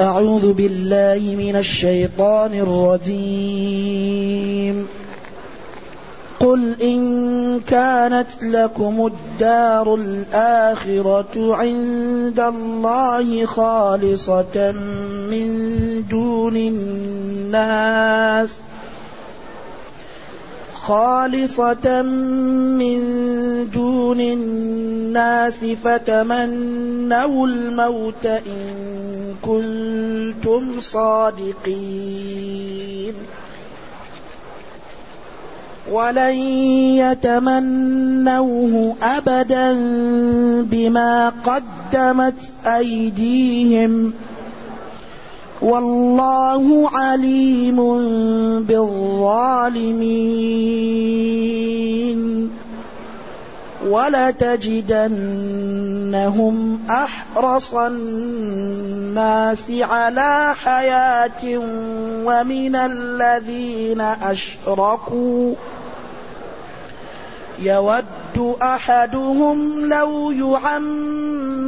أعوذ بالله من الشيطان الرجيم. قل إن كانت لكم الدار الآخرة عند الله خالصة من دون الناس خالصة من دون الناس فتمنوا الموت إن كنتم صادقين. ولن يتمنوه أبدا بما قدمت أيديهم والله عليم بالظالمين. ولتجدنهم أحرص الناس على حياة ومن الذين أشركوا. يود أحدهم لو يعمر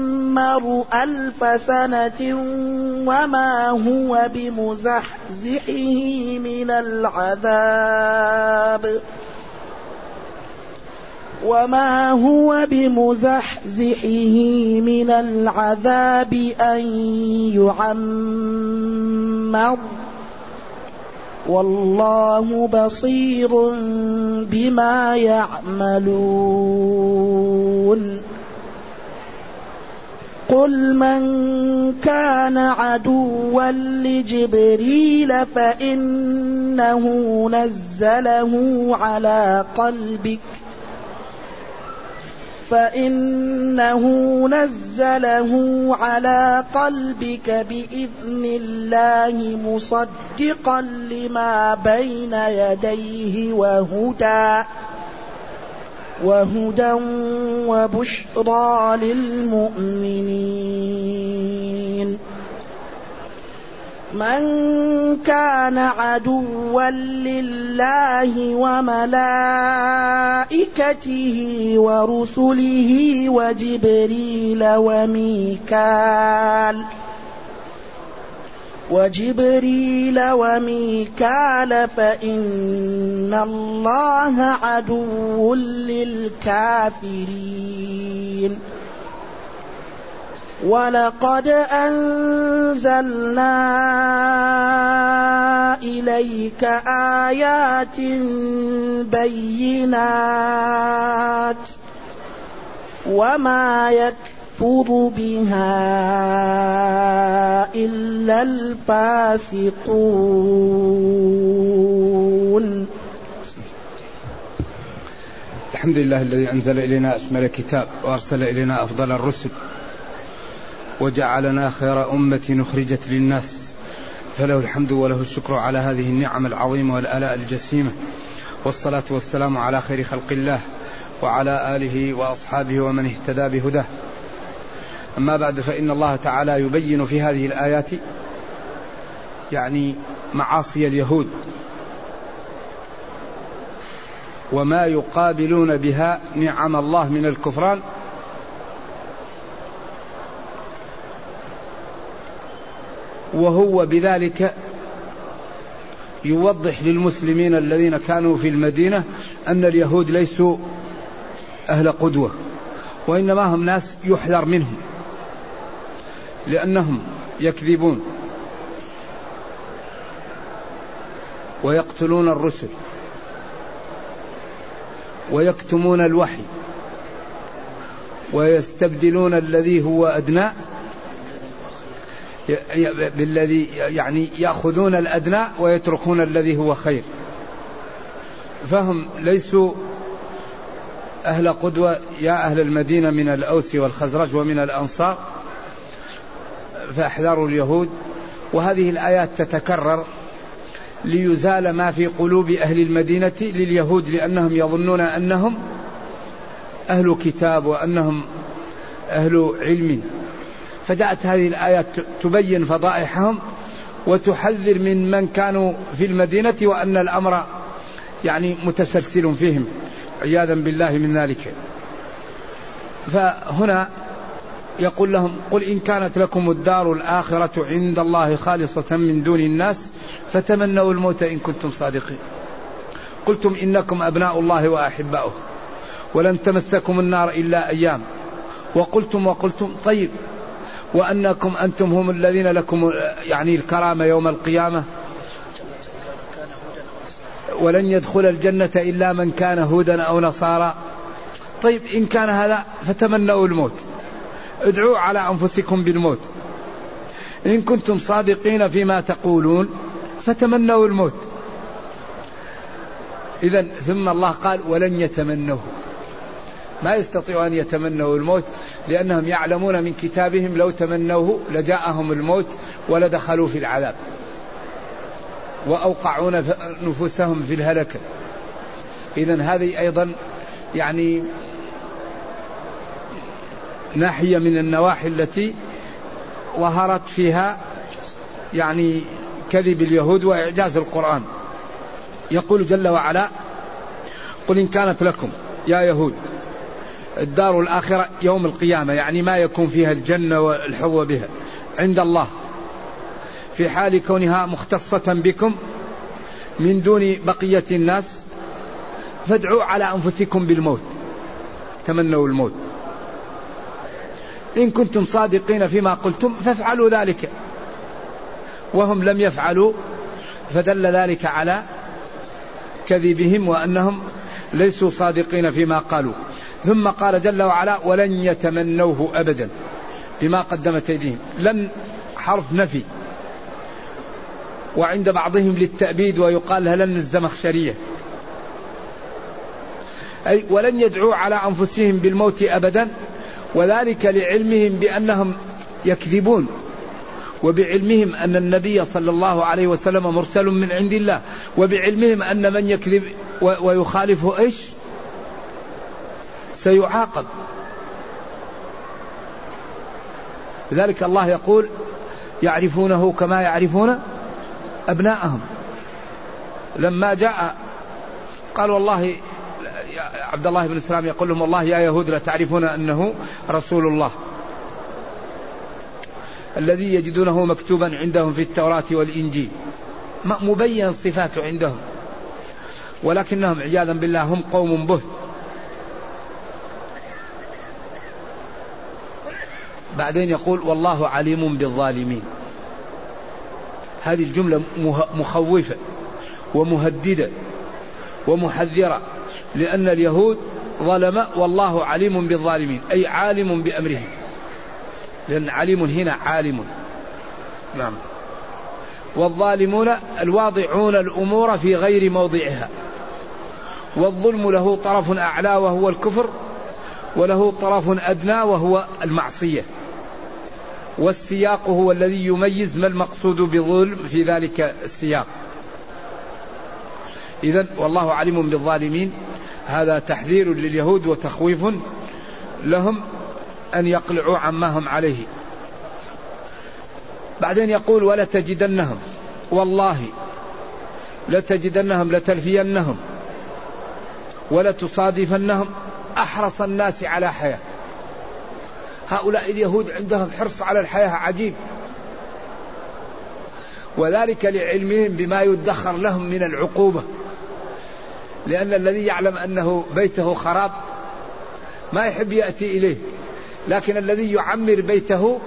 الف سنه وما هو بمزحزحه من العذاب وما هو بمزحزحه من العذاب ان يعمر والله بصير بما يعملون قل من كان عدوا لجبريل فانه نزله على قلبك فإنه نزله على قلبك بإذن الله مصدقا لما بين يديه وهدى وهدى وبشرى للمؤمنين. من كان عدوا لله وملائكته ورسله وجبريل وميكال وجبريل وميكال فإن الله عدو للكافرين. ولقد أنزلنا إليك آيات بينات وما يكفر بها إلا الفاسقون. الحمد لله الذي أنزل إلينا أشمل الكتاب وأرسل إلينا أفضل الرسل وجعلنا خير أمة أخرجت للناس. فله الحمد وله الشكر على هذه النعم العظيمة والآلاء الجسيمة. والصلاة والسلام على خير خلق الله وعلى آله وأصحابه ومن اهتدى بهداه. أما بعد فإن الله تعالى يبين في هذه الآيات يعني معاصي اليهود وما يقابلون بها نعم الله من الكفران وهو بذلك يوضح للمسلمين الذين كانوا في المدينة أن اليهود ليسوا أهل قدوة وإنما هم ناس يحذر منهم لأنهم يكذبون ويقتلون الرسل ويكتمون الوحي ويستبدلون الذي هو أدنى بالذي يعني يأخذون الأدنى ويتركون الذي هو خير. فهم ليسوا أهل قدوة يا أهل المدينة من الأوس والخزرج ومن الأنصار. فاحذروا اليهود. وهذه الآيات تتكرر ليزال ما في قلوب أهل المدينة لليهود لأنهم يظنون أنهم أهل كتاب وأنهم أهل علم. فجاءت هذه الآيات تبين فضائحهم وتحذر من من كانوا في المدينة وأن الأمر يعني متسلسل فيهم. عياذا بالله من ذلك. فهنا يقول لهم قل إن كانت لكم الدار الآخرة عند الله خالصة من دون الناس فتمنوا الموت إن كنتم صادقين. قلتم إنكم أبناء الله وأحباؤه ولن تمسكم النار إلا أيام. وقلتم وقلتم طيب وأنكم أنتم هم الذين لكم يعني الكرامة يوم القيامة. ولن يدخل الجنة إلا من كان هودا أو نصارى. طيب إن كان هذا فتمنوا الموت. ادعوا على أنفسكم بالموت. إن كنتم صادقين فيما تقولون فتمنوا الموت. إذا ثم الله قال ولن يتمنوه. ما يستطيعوا أن يتمنوا الموت لأنهم يعلمون من كتابهم لو تمنوه لجاءهم الموت ولدخلوا في العذاب. وأوقعون نفوسهم في الهلكة إذا هذه أيضا يعني ناحية من النواحي التي ظهرت فيها يعني كذب اليهود وإعجاز القرآن. يقول جل وعلا قل إن كانت لكم يا يهود الدار الآخرة يوم القيامة يعني ما يكون فيها الجنة والحظوة بها عند الله. في حال كونها مختصة بكم من دون بقية الناس فادعوا على أنفسكم بالموت تمنوا الموت. إن كنتم صادقين فيما قلتم فافعلوا ذلك. وهم لم يفعلوا فدل ذلك على كذبهم وأنهم ليسوا صادقين فيما قالوا. ثم قال جل وعلا ولن يتمنوه أبدا بما قدمت أيديهم. لن حرف نفي. وعند بعضهم للتأبيد ويقال لن الزمخشرية. أي ولن يدعوا على أنفسهم بالموت أبدا. وذلك لعلمهم بأنهم يكذبون وبعلمهم أن النبي صلى الله عليه وسلم مرسل من عند الله وبعلمهم أن من يكذب ويخالفه إيش؟ سيعاقب. لذلك الله يقول يعرفونه كما يعرفون أبناءهم. لما جاء قال والله عبد الله بن سلام يقول لهم والله يا يهود لا تعرفون أنه رسول الله. الذي يجدونه مكتوبا عندهم في التوراة والإنجيل. مبين صفاته عندهم. ولكنهم عياذا بالله هم قوم بهت بعدين يقول والله عليم بالظالمين. هذه الجملة مخوفة ومهددة ومحذرة. لأن اليهود ظلم والله عليم بالظالمين أي عالم بأمرهم. لأن عليم هنا عالم. نعم. والظالمون الواضعون الأمور في غير موضعها. والظلم له طرف أعلى وهو الكفر وله طرف أدنى وهو المعصية. والسياق هو الذي يميز ما المقصود بظلم في ذلك السياق. إذا والله عليم بالظالمين. هذا تحذير لليهود وتخويف لهم أن يقلعوا عما هم عليه. بعدين يقول ولتجدنهم والله لتجدنهم لتلفينهم ولتصادفنهم أحرص الناس على حياة. هؤلاء اليهود عندهم حرص على الحياة عجيب. وذلك لعلمهم بما يدخر لهم من العقوبة. لأن الذي يعلم أنه بيته خراب ما يحب يأتي إليه. لكن الذي يعمر بيته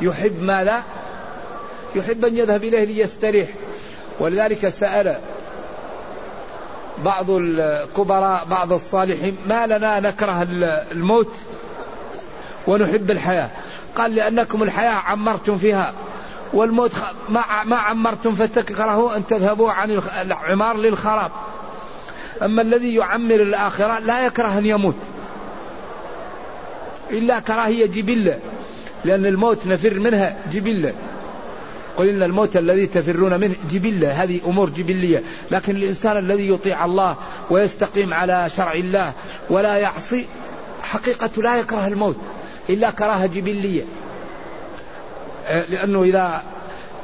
يحب ما لا يحب أن يذهب إليه ليستريح. ولذلك سأل بعض الكبراء بعض الصالحين ما لنا نكره الموت ونحب الحياة؟ قال لأنكم الحياة عمرتم فيها والموت ما ما عمرتم فتكرهوا أن تذهبوا عن العمار للخراب. أما الذي يعمر الآخرة لا يكره أن يموت. إلا كراهية جبلة. لأن الموت نفر منها جبلة. قل إن الموت الذي تفرون منه جبلة. هذه أمور جبلية. لكن الإنسان الذي يطيع الله ويستقيم على شرع الله ولا يعصي حقيقة لا يكره الموت. إلا كراهة جبلية. لأنه إذا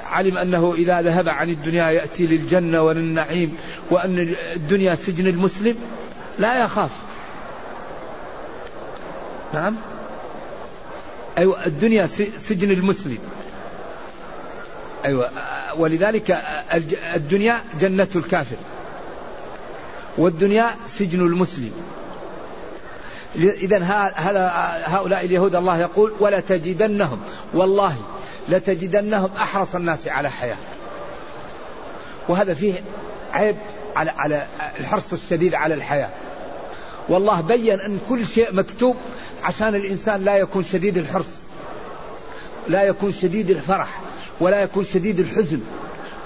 علم أنه إذا ذهب عن الدنيا يأتي للجنة وللنعيم وأن الدنيا سجن المسلم لا يخاف. نعم. أيوة الدنيا سجن المسلم. أيوة ولذلك الدنيا جنة الكافر. والدنيا سجن المسلم. إذا هؤلاء اليهود الله يقول ولا تجدنهم. والله لتجدنهم أحرص الناس على حياة. وهذا فيه عيب على على الحرص الشديد على الحياة. والله بين أن كل شيء مكتوب عشان الإنسان لا يكون شديد الحرص لا يكون شديد الفرح ولا يكون شديد الحزن.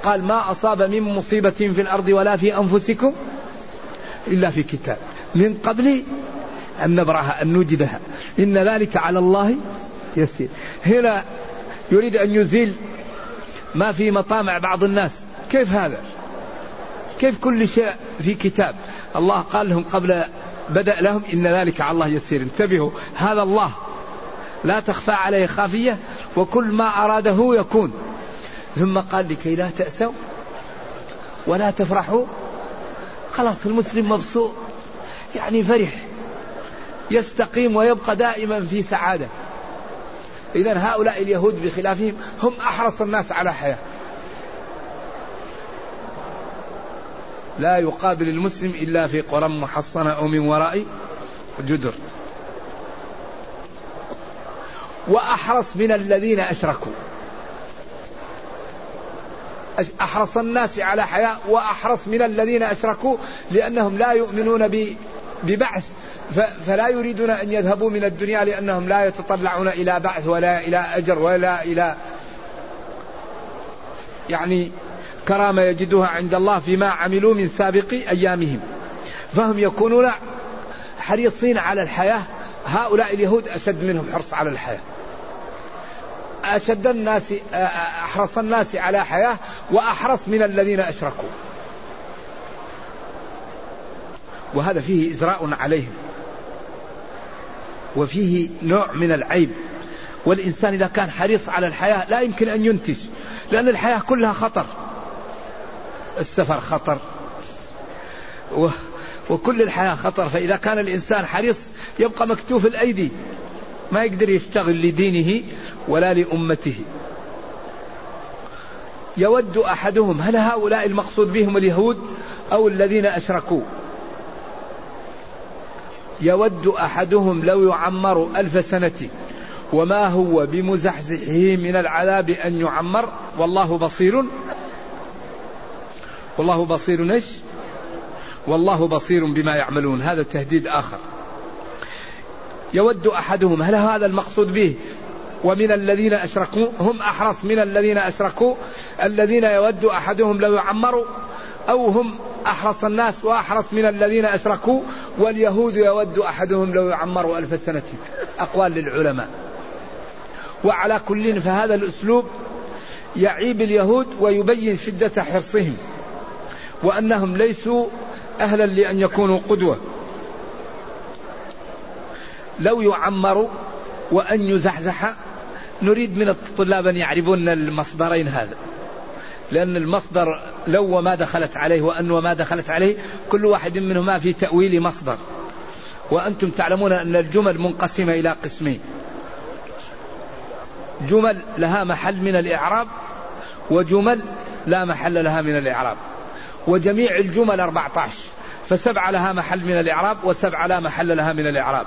قال ما أصاب من مصيبة في الأرض ولا في أنفسكم إلا في كتاب. من قبل أن نبرأها أن نوجدها. إن ذلك على الله يسير. هنا يريد أن يزيل ما في مطامع بعض الناس. كيف هذا؟ كيف كل شيء في كتاب؟ الله قال لهم قبل بدأ لهم إن ذلك على الله يسير. انتبهوا هذا الله. لا تخفى عليه خافية وكل ما أراده يكون. ثم قال لكي لا تأسوا ولا تفرحوا. خلاص المسلم مبسوط يعني فرح يستقيم ويبقى دائما في سعادة. إذا هؤلاء اليهود بخلافهم هم أحرص الناس على حياة. لا يقابل المسلم إلا في قرى محصنة أو من وراء جدر. وأحرص من الذين أشركوا. أحرص الناس على حياة وأحرص من الذين أشركوا لأنهم لا يؤمنون ببعث. فلا يريدون أن يذهبوا من الدنيا لأنهم لا يتطلعون إلى بعث ولا إلى أجر ولا إلى يعني كرامة يجدها عند الله فيما عملوا من سابق أيامهم. فهم يكونون حريصين على الحياة. هؤلاء اليهود أشد منهم حرص على الحياة. أشد الناس أحرص الناس على حياة وأحرص من الذين أشركوا. وهذا فيه إزراء عليهم. وفيه نوع من العيب. والإنسان إذا كان حريص على الحياة لا يمكن أن ينتج لأن الحياة كلها خطر. السفر خطر. و وكل الحياة خطر. فإذا كان الإنسان حريص يبقى مكتوف الأيدي. ما يقدر يشتغل لدينه ولا لأمته. يود أحدهم هل هؤلاء المقصود بهم اليهود أو الذين أشركوا؟ يود أحدهم لو يعمر ألف سنة وما هو بمزحزحه من العذاب أن يعمر؟ والله بصير والله بصير إيش؟ والله بصير بما يعملون. هذا تهديد آخر. يود أحدهم هل هذا المقصود به؟ ومن الذين أشركوا هم أحرص من الذين أشركوا الذين يود أحدهم لو يعمروا أو هم أحرص الناس وأحرص من الذين أشركوا واليهود يود أحدهم لو يعمروا ألف سنة. أقوال للعلماء. وعلى كل فهذا الأسلوب يعيب اليهود ويبين شدة حرصهم وأنهم ليسوا أهلا لأن يكونوا قدوة. لو يعمروا وأن يزحزح نريد من الطلاب أن يعرفون المصدرين هذا لأن المصدر لو وما دخلت عليه وأن وما دخلت عليه كل واحد منهما في تأويل مصدر. وأنتم تعلمون أن الجمل منقسمة إلى قسمين. جمل لها محل من الإعراب وجمل لا محل لها من الإعراب. وجميع الجمل 14 فسبعة لها محل من الإعراب وسبعة لا محل لها من الإعراب.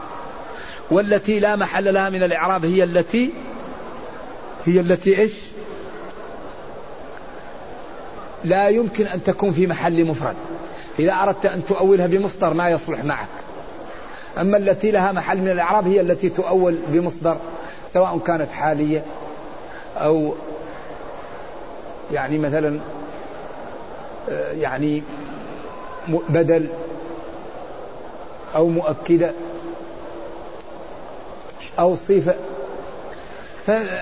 والتي لا محل لها من الإعراب هي التي هي التي إيش؟ لا يمكن أن تكون في محل مفرد. إذا أردت أن تؤولها بمصدر ما يصلح معك. أما التي لها محل من الإعراب هي التي تؤول بمصدر سواء كانت حالية أو يعني مثلا يعني بدل أو مؤكدة أو صفة.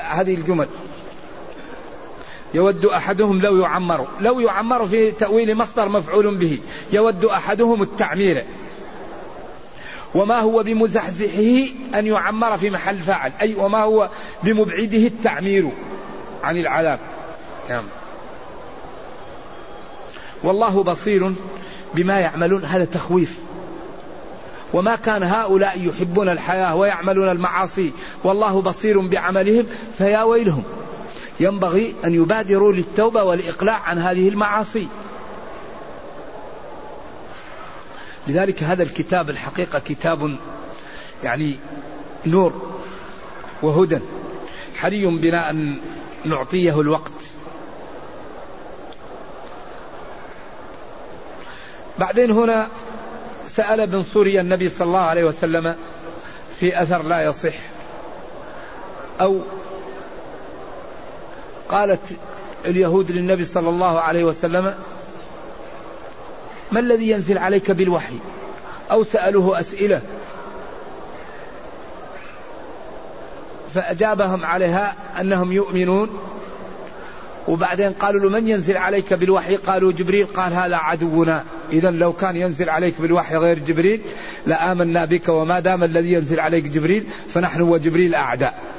هذه الجمل. يود أحدهم لو يعمر لو يعمر في تأويل مصدر مفعول به يود أحدهم التعمير. وما هو بمزحزحه أن يعمر في محل فاعل أي وما هو بمبعده التعمير عن العذاب. نعم. والله بصير بما يعملون هذا تخويف. وما كان هؤلاء يحبون الحياة ويعملون المعاصي والله بصير بعملهم فيا ويلهم. ينبغي أن يبادروا للتوبة والإقلاع عن هذه المعاصي. لذلك هذا الكتاب الحقيقة كتاب يعني نور وهدى حري بنا أن نعطيه الوقت. بعدين هنا سأل ابن سوريا النبي صلى الله عليه وسلم في أثر لا يصح أو قالت اليهود للنبي صلى الله عليه وسلم ما الذي ينزل عليك بالوحي؟ أو سألوه أسئلة. فأجابهم عليها أنهم يؤمنون. وبعدين قالوا له من ينزل عليك بالوحي؟ قالوا جبريل. قال هذا عدونا. إذا لو كان ينزل عليك بالوحي غير جبريل لآمنا بك وما دام الذي ينزل عليك جبريل فنحن وجبريل أعداء.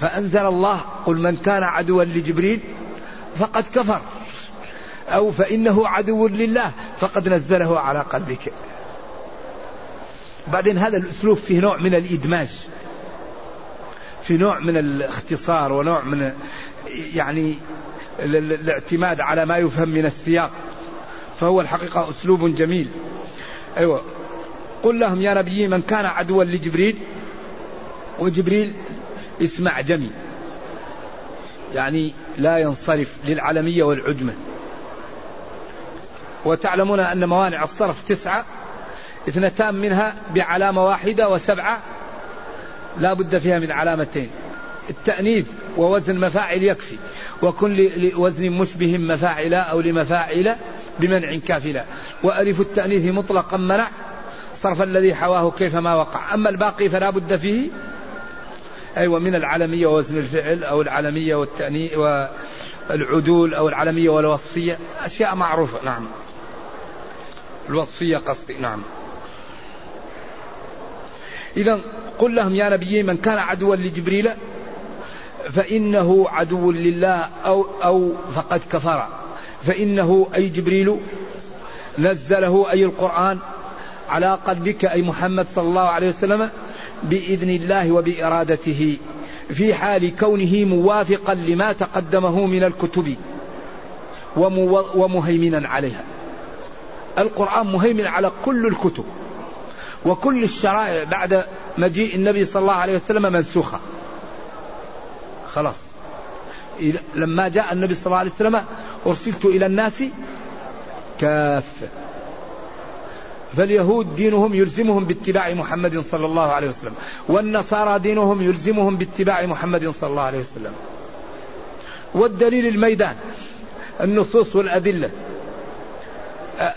فأنزل الله قل من كان عدوا لجبريل فقد كفر. أو فإنه عدو لله فقد نزله على قلبك. بعدين هذا الأسلوب فيه نوع من الإدماج. في نوع من الاختصار ونوع من يعني الاعتماد على ما يفهم من السياق. فهو الحقيقة أسلوب جميل. أيوة. قل لهم يا نبي من كان عدوا لجبريل؟ وجبريل اسم أعجمي يعني لا ينصرف للعلمية والعجمة. وتعلمون أن موانع الصرف تسعة اثنتان منها بعلامة واحدة وسبعة لا بد فيها من علامتين. التأنيث ووزن مفاعل يكفي وكن لوزن مشبه مفاعل أو لمفاعل بمنع كافلة وألف التأنيث مطلقا منع صرف الذي حواه كيفما وقع. أما الباقي فلا بد فيه أيوة من العلمية ووزن الفعل أو العلمية والتأنيث والعدول أو العلمية والوصفية. أشياء معروفة نعم. الوصفية قصدي نعم. إذا قل لهم يا نبي من كان عدوا لجبريل فإنه عدو لله أو أو فقد كفر. فإنه أي جبريل نزله أي القرآن على قلبك أي محمد صلى الله عليه وسلم بإذن الله وبإرادته في حال كونه موافقا لما تقدمه من الكتب ومهيمنا عليها. القرآن مهيمن على كل الكتب وكل الشرائع بعد مجيء النبي صلى الله عليه وسلم منسوخة. خلاص. لما جاء النبي صلى الله عليه وسلم أرسلت إلى الناس كافة فاليهود دينهم يلزمهم باتباع محمد صلى الله عليه وسلم والنصارى دينهم يلزمهم باتباع محمد صلى الله عليه وسلم. والدليل الميدان النصوص والأدلة.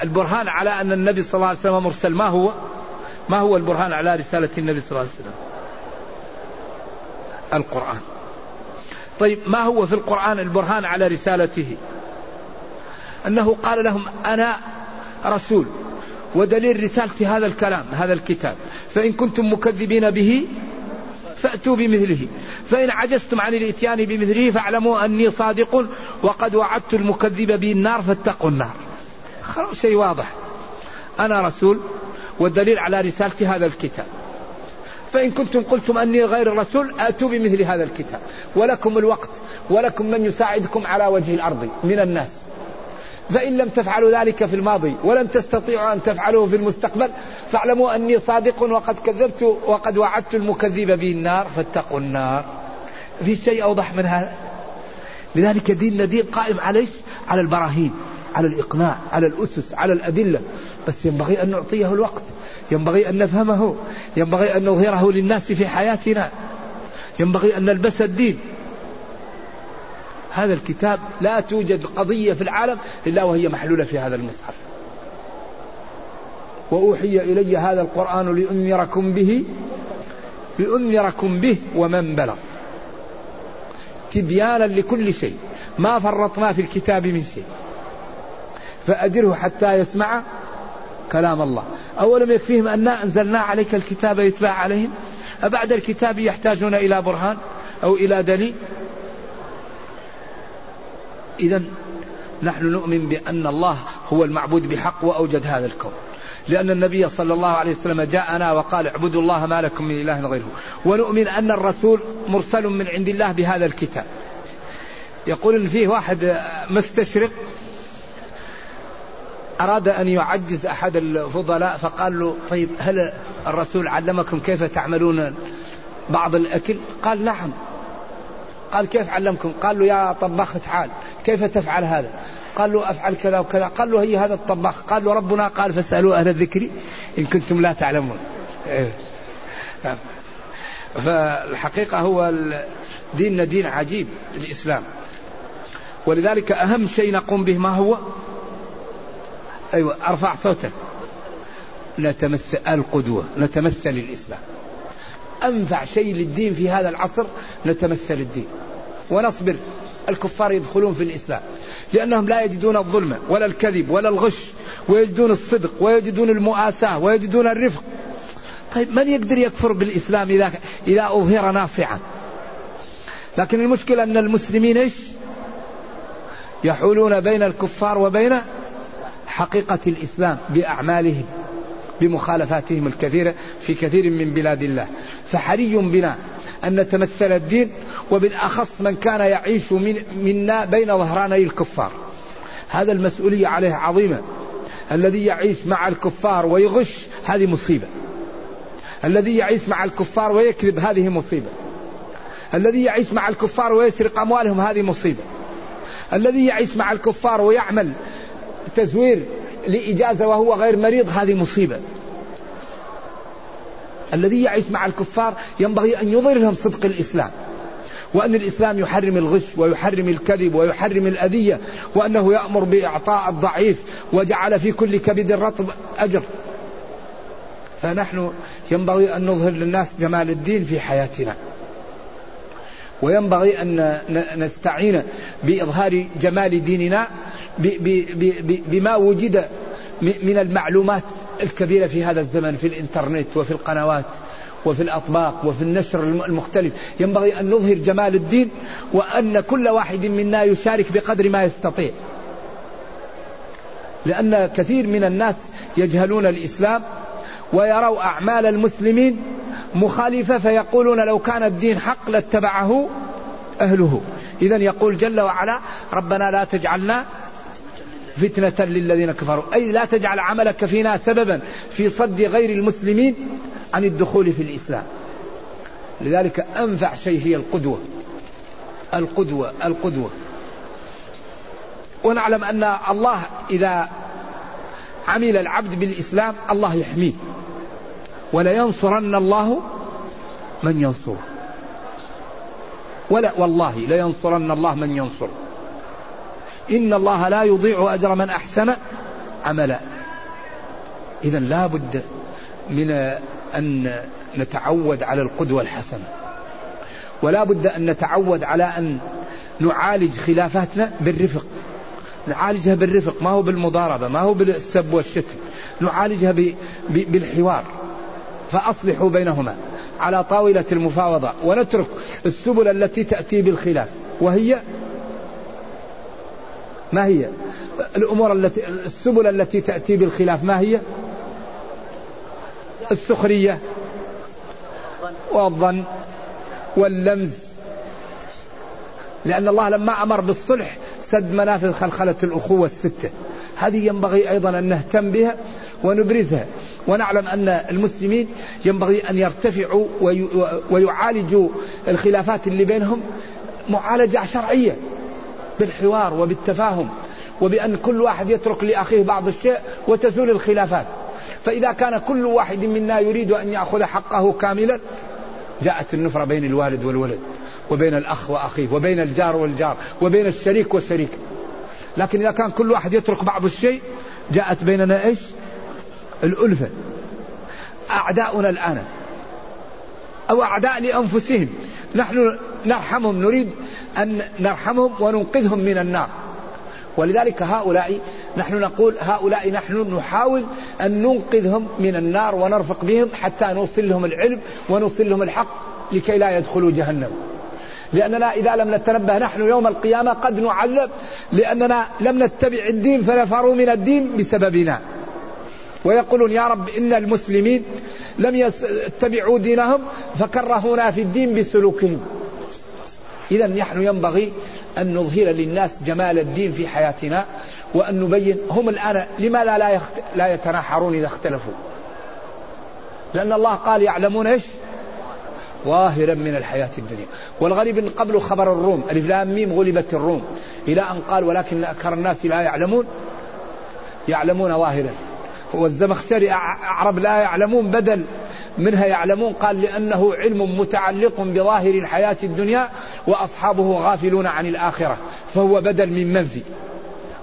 البرهان على أن النبي صلى الله عليه وسلم مرسل ما هو؟ ما هو البرهان على رسالة النبي صلى الله عليه وسلم؟ القرآن. طيب ما هو في القرآن البرهان على رسالته؟ أنه قال لهم أنا رسول. ودليل رسالتي هذا الكلام هذا الكتاب. فإن كنتم مكذبين به فأتوا بمثله. فإن عجزتم عن الإتيان بمثله فاعلموا أني صادق وقد وعدت المكذب به النار فاتقوا النار. شيء واضح. أنا رسول والدليل على رسالتي هذا الكتاب. فإن كنتم قلتم أني غير الرسول أتوا بمثل هذا الكتاب. ولكم الوقت ولكم من يساعدكم على وجه الأرض من الناس. فإن لم تفعلوا ذلك في الماضي ولن تستطيعوا أن تفعلوه في المستقبل فاعلموا أني صادق وقد كذبت وقد وعدت المكذب به النار فاتقوا النار. في شيء أوضح من هذا؟ لذلك ديننا دين قائم عليه على البراهين على الإقناع على الأسس على الأدلة. بس ينبغي أن نعطيه الوقت ينبغي أن نفهمه ينبغي أن نظهره للناس في حياتنا ينبغي أن نلبس الدين. هذا الكتاب لا توجد قضية في العالم إلا وهي محلولة في هذا المصحف. وأوحي إلي هذا القرآن لأنذركم به لأنذركم به ومن بلغ. تبيانا لكل شيء ما فرطنا في الكتاب من شيء. فأدره حتى يسمع كلام الله. أولم يكفيهم أنا أنزلنا عليك الكتاب يتبع عليهم؟ أبعد الكتاب يحتاجون إلى برهان أو إلى دليل؟ إذا نحن نؤمن بأن الله هو المعبود بحق وأوجد هذا الكون. لأن النبي صلى الله عليه وسلم جاءنا وقال اعبدوا الله ما لكم من إله غيره. ونؤمن أن الرسول مرسل من عند الله بهذا الكتاب. يقول إن فيه واحد مستشرق أراد أن يعجز أحد الفضلاء فقال له طيب هل الرسول علمكم كيف تعملون بعض الأكل؟ قال نعم. قال كيف علمكم؟ قال له يا طباخ تعال كيف تفعل هذا؟ قال له أفعل كذا وكذا. قال له هي هذا الطباخ. قال له ربنا قال فاسألوا أهل الذكر إن كنتم لا تعلمون. إيه. فالحقيقة هو ديننا دين عجيب الإسلام. ولذلك أهم شيء نقوم به ما هو؟ أيوة أرفع صوتك. نتمثل القدوة نتمثل الإسلام. أنفع شيء للدين في هذا العصر نتمثل الدين. ونصبر. الكفار يدخلون في الإسلام لأنهم لا يجدون الظلم ولا الكذب ولا الغش ويجدون الصدق ويجدون المؤاساة ويجدون الرفق. طيب من يقدر يكفر بالإسلام إذا إذا أظهر ناصعا؟ لكن المشكلة أن المسلمين إيش؟ يحولون بين الكفار وبين حقيقة الإسلام بأعمالهم بمخالفاتهم الكثيرة في كثير من بلاد الله. فحري بنا أن نتمثل الدين وبالأخص من كان يعيش من منا بين ظهراني الكفار. هذا المسؤولية عليه عظيمة. الذي يعيش مع الكفار ويغش هذه مصيبة. الذي يعيش مع الكفار ويكذب هذه مصيبة. الذي يعيش مع الكفار ويسرق أموالهم هذه مصيبة. الذي يعيش مع الكفار ويعمل تزوير لإجازة وهو غير مريض هذه مصيبة. الذي يعيش مع الكفار ينبغي أن يظهر لهم صدق الإسلام. وأن الإسلام يحرم الغش ويحرم الكذب ويحرم الأذية وأنه يأمر بإعطاء الضعيف وجعل في كل كبد رطب أجر. فنحن ينبغي أن نظهر للناس جمال الدين في حياتنا. وينبغي أن نستعين بإظهار جمال ديننا بما وجد من المعلومات الكبيرة في هذا الزمن في الإنترنت وفي القنوات. وفي الأطباق وفي النشر المختلف. ينبغي أن نظهر جمال الدين وأن كل واحد منا يشارك بقدر ما يستطيع. لأن كثير من الناس يجهلون الإسلام ويروا أعمال المسلمين مخالفة فيقولون لو كان الدين حق لاتبعه أهله. إذا يقول جل وعلا ربنا لا تجعلنا فتنة للذين كفروا. أي لا تجعل عملك فينا سببا في صد غير المسلمين عن الدخول في الإسلام. لذلك أنفع شيء هي القدوة. القدوة القدوة. ونعلم أن الله إذا عمل العبد بالإسلام الله يحميه. ولينصرن الله من ينصره. ولا والله لينصرن الله من ينصره. إن الله لا يضيع أجر من أحسن عملا. إذا لا بد من أن نتعود على القدوة الحسنة. ولا بد أن نتعود على أن نعالج خلافاتنا بالرفق. نعالجها بالرفق. ما هو بالمضاربة ما هو بالسب والشتم. نعالجها بالحوار. فأصلحوا بينهما على طاولة المفاوضة ونترك السبل التي تأتي بالخلاف. وهي؟ ما هي؟ الأمور التي السبل التي تأتي بالخلاف ما هي؟ السخرية والظن واللمز. لأن الله لما أمر بالصلح سد منافذ خلخلة الأخوة الستة. هذه ينبغي أيضا أن نهتم بها ونبرزها. ونعلم أن المسلمين ينبغي أن يرتفعوا ويعالجوا الخلافات اللي بينهم معالجة شرعية بالحوار وبالتفاهم وبأن كل واحد يترك لأخيه بعض الشيء وتزول الخلافات. فإذا كان كل واحد منا يريد أن يأخذ حقه كاملا جاءت النفرة بين الوالد والولد وبين الأخ وأخيه وبين الجار والجار وبين الشريك والشريك. لكن إذا كان كل واحد يترك بعض الشيء جاءت بيننا إيش؟ الألفة. أعداؤنا الآن أو أعداء لأنفسهم. نحن نرحمهم نريد أن نرحمهم وننقذهم من النار. ولذلك هؤلاء نحن نقول هؤلاء نحن نحاول أن ننقذهم من النار ونرفق بهم حتى نوصل لهم العلم ونوصل لهم الحق لكي لا يدخلوا جهنم. لأننا إذا لم نتنبه نحن يوم القيامة قد نعذب لأننا لم نتبع الدين فنفروا من الدين بسببنا. ويقولون يا رب إن المسلمين لم يتبعوا دينهم فكرهونا في الدين بسلوكهم. إذا نحن ينبغي أن نظهر للناس جمال الدين في حياتنا وأن نبين هم الآن لماذا لا, يخت... لا يتناحرون إذا اختلفوا. لأن الله قال يعلمون إيش؟ ظاهرا من الحياة الدنيا. والغريب أن قبل خبر الروم ألف لام ميم غلبت الروم. إلى أن قال ولكن أكثر الناس لا يعلمون. يعلمون ظاهرا. والزمخشري أعرب لا يعلمون بدل. منها يعلمون قال لأنه علم متعلق بظاهر الحياة الدنيا وأصحابه غافلون عن الآخرة فهو بدل من منفي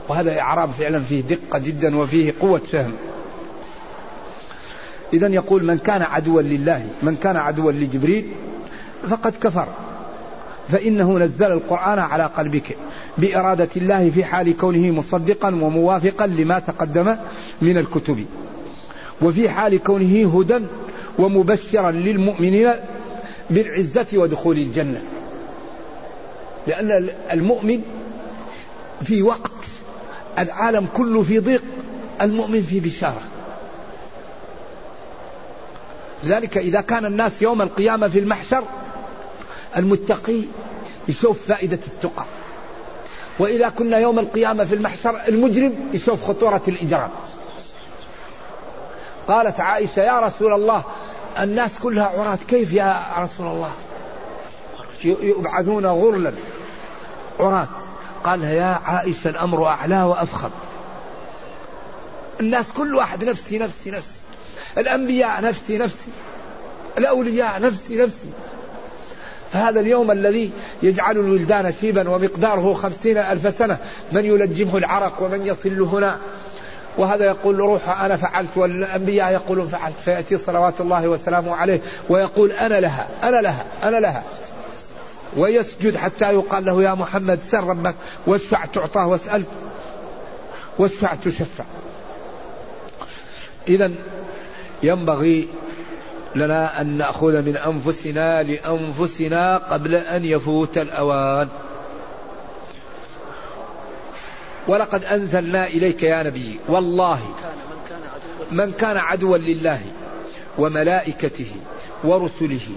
وهذا إعراب فعلا فيه دقة جدا وفيه قوة فهم. إذا يقول من كان عدوا لله من كان عدوا لجبريل فقد كفر. فإنه نزل القرآن على قلبك بإرادة الله في حال كونه مصدقا وموافقا لما تقدم من الكتب. وفي حال كونه هدى ومبشرا للمؤمنين بالعزة ودخول الجنة. لأن المؤمن في وقت العالم كله في ضيق المؤمن في بشارة. لذلك إذا كان الناس يوم القيامة في المحشر المتقي يشوف فائدة التقى. وإذا كنا يوم القيامة في المحشر المجرم يشوف خطورة الإجرام. قالت عائشة يا رسول الله الناس كلها عراة كيف يا رسول الله؟ يبعثون غرلا. عراة. قال يا عائشة الأمر أعلى وأفخم. الناس كل واحد نفسي نفسي نفسي. الأنبياء نفسي نفسي. الأولياء نفسي نفسي. فهذا اليوم الذي يجعل الولدان شيبا ومقداره خمسين ألف سنة من يلجمه العرق ومن يصل هنا؟ وهذا يقول روح أنا فعلت والأنبياء يقولون فعلت فيأتي صلوات الله وسلامه عليه ويقول أنا لها أنا لها أنا لها. ويسجد حتى يقال له يا محمد سر ربك واشفع تعطاه واسأل واشفع تشفع. إذا ينبغي لنا أن نأخذ من أنفسنا لأنفسنا قبل أن يفوت الأوان. ولقد أنزلنا إليك يا نبي والله من كان عدوا لله وملائكته ورسله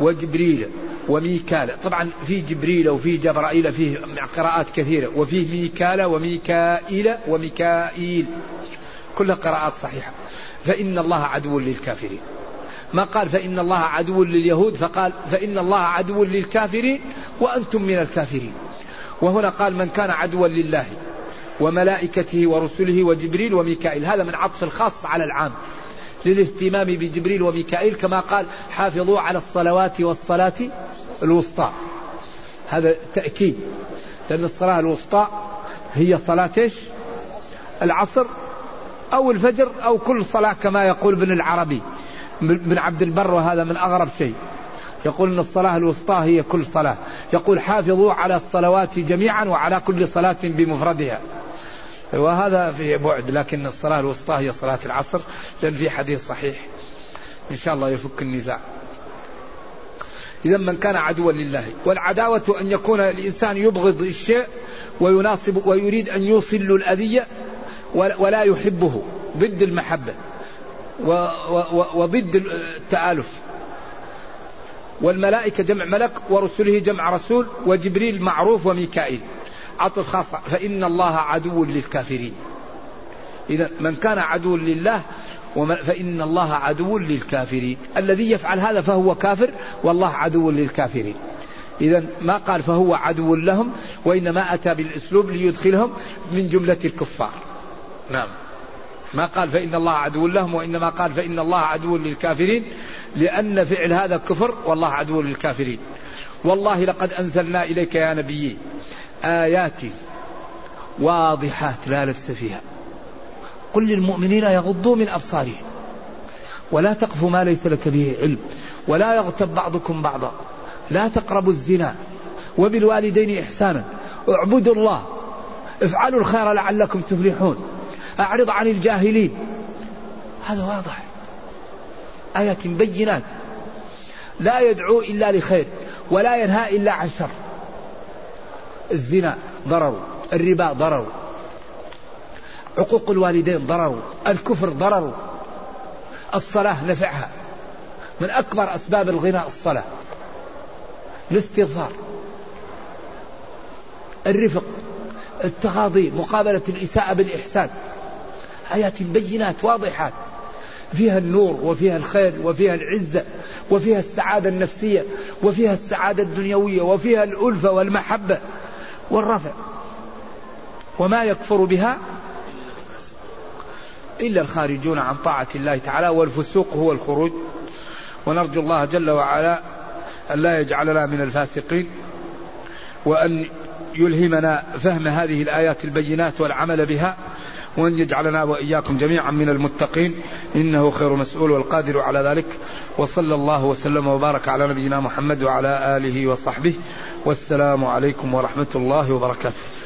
وجبريل وميكال طبعا في جبريل وفي جبرائيل فيه قراءات كثيرة وفيه ميكال وميكائيل وميكائيل كلها قراءات صحيحة. فإن الله عدو للكافرين. ما قال فإن الله عدو لليهود؟ فقال فإن الله عدو للكافرين وأنتم من الكافرين. وهنا قال من كان عدوا لله. وملائكته ورسله وجبريل وميكائيل. هذا من عطف الخاص على العام. للاهتمام بجبريل وميكائيل كما قال حافظوا على الصلوات والصلاة الوسطى. هذا تأكيد. لأن الصلاة الوسطى هي صلاة إيش؟ العصر أو الفجر أو كل صلاة كما يقول ابن العربي. بن عبد البر وهذا من أغرب شيء. يقول أن الصلاة الوسطى هي كل صلاة. يقول حافظوا على الصلوات جميعا وعلى كل صلاة بمفردها. وهذا في بعد لكن الصلاة الوسطى هي صلاة العصر لأن في حديث صحيح. إن شاء الله يفك النزاع. إذا من كان عدوا لله والعداوة أن يكون الإنسان يبغض الشيء ويناصب ويريد أن يوصل الأذية ولا يحبه ضد المحبة وضد التآلف. والملائكة جمع ملك ورسله جمع رسول وجبريل معروف وميكائيل. عطف خاص فإن الله عدو للكافرين. إذا من كان عدو لله فإن الله عدو للكافرين. الذي يفعل هذا فهو كافر والله عدو للكافرين. إذا ما قال فهو عدو لهم وإنما أتى بالأسلوب ليدخلهم من جملة الكفار. نعم. ما قال فإن الله عدو لهم وإنما قال فإن الله عدو للكافرين. لأن فعل هذا كفر والله عدو للكافرين. والله لقد أنزلنا إليك يا نبي. آيات واضحات لا لبس فيها. قل للمؤمنين يغضوا من أبصارهم. ولا تقف ما ليس لك به علم. ولا يغتب بعضكم بعضا. لا تقربوا الزنا. وبالوالدين إحسانا. اعبدوا الله. افعلوا الخير لعلكم تفلحون. أعرض عن الجاهلين. هذا واضح. آيات بينات. لا يدعو إلا لخير. ولا ينهى إلا عن شر. الزنا ضرر الربا ضرر عقوق الوالدين ضرر الكفر ضرر الصلاة نفعها. من أكبر أسباب الغنى الصلاة الاستغفار الرفق التغاضي مقابلة الإساءة بالإحسان. آيات بينات واضحات. فيها النور وفيها الخير وفيها العزة وفيها السعادة النفسية وفيها السعادة الدنيوية وفيها الألفة والمحبة. والرفع. وما يكفر بها إلا الخارجون عن طاعة الله تعالى والفسوق هو الخروج. ونرجو الله جل وعلا أن لا يجعلنا من الفاسقين وأن يلهمنا فهم هذه الآيات البينات والعمل بها وأن يجعلنا وإياكم جميعا من المتقين إنه خير مسؤول والقادر على ذلك. وصلى الله وسلم وبارك على نبينا محمد وعلى آله وصحبه. والسلام عليكم ورحمة الله وبركاته.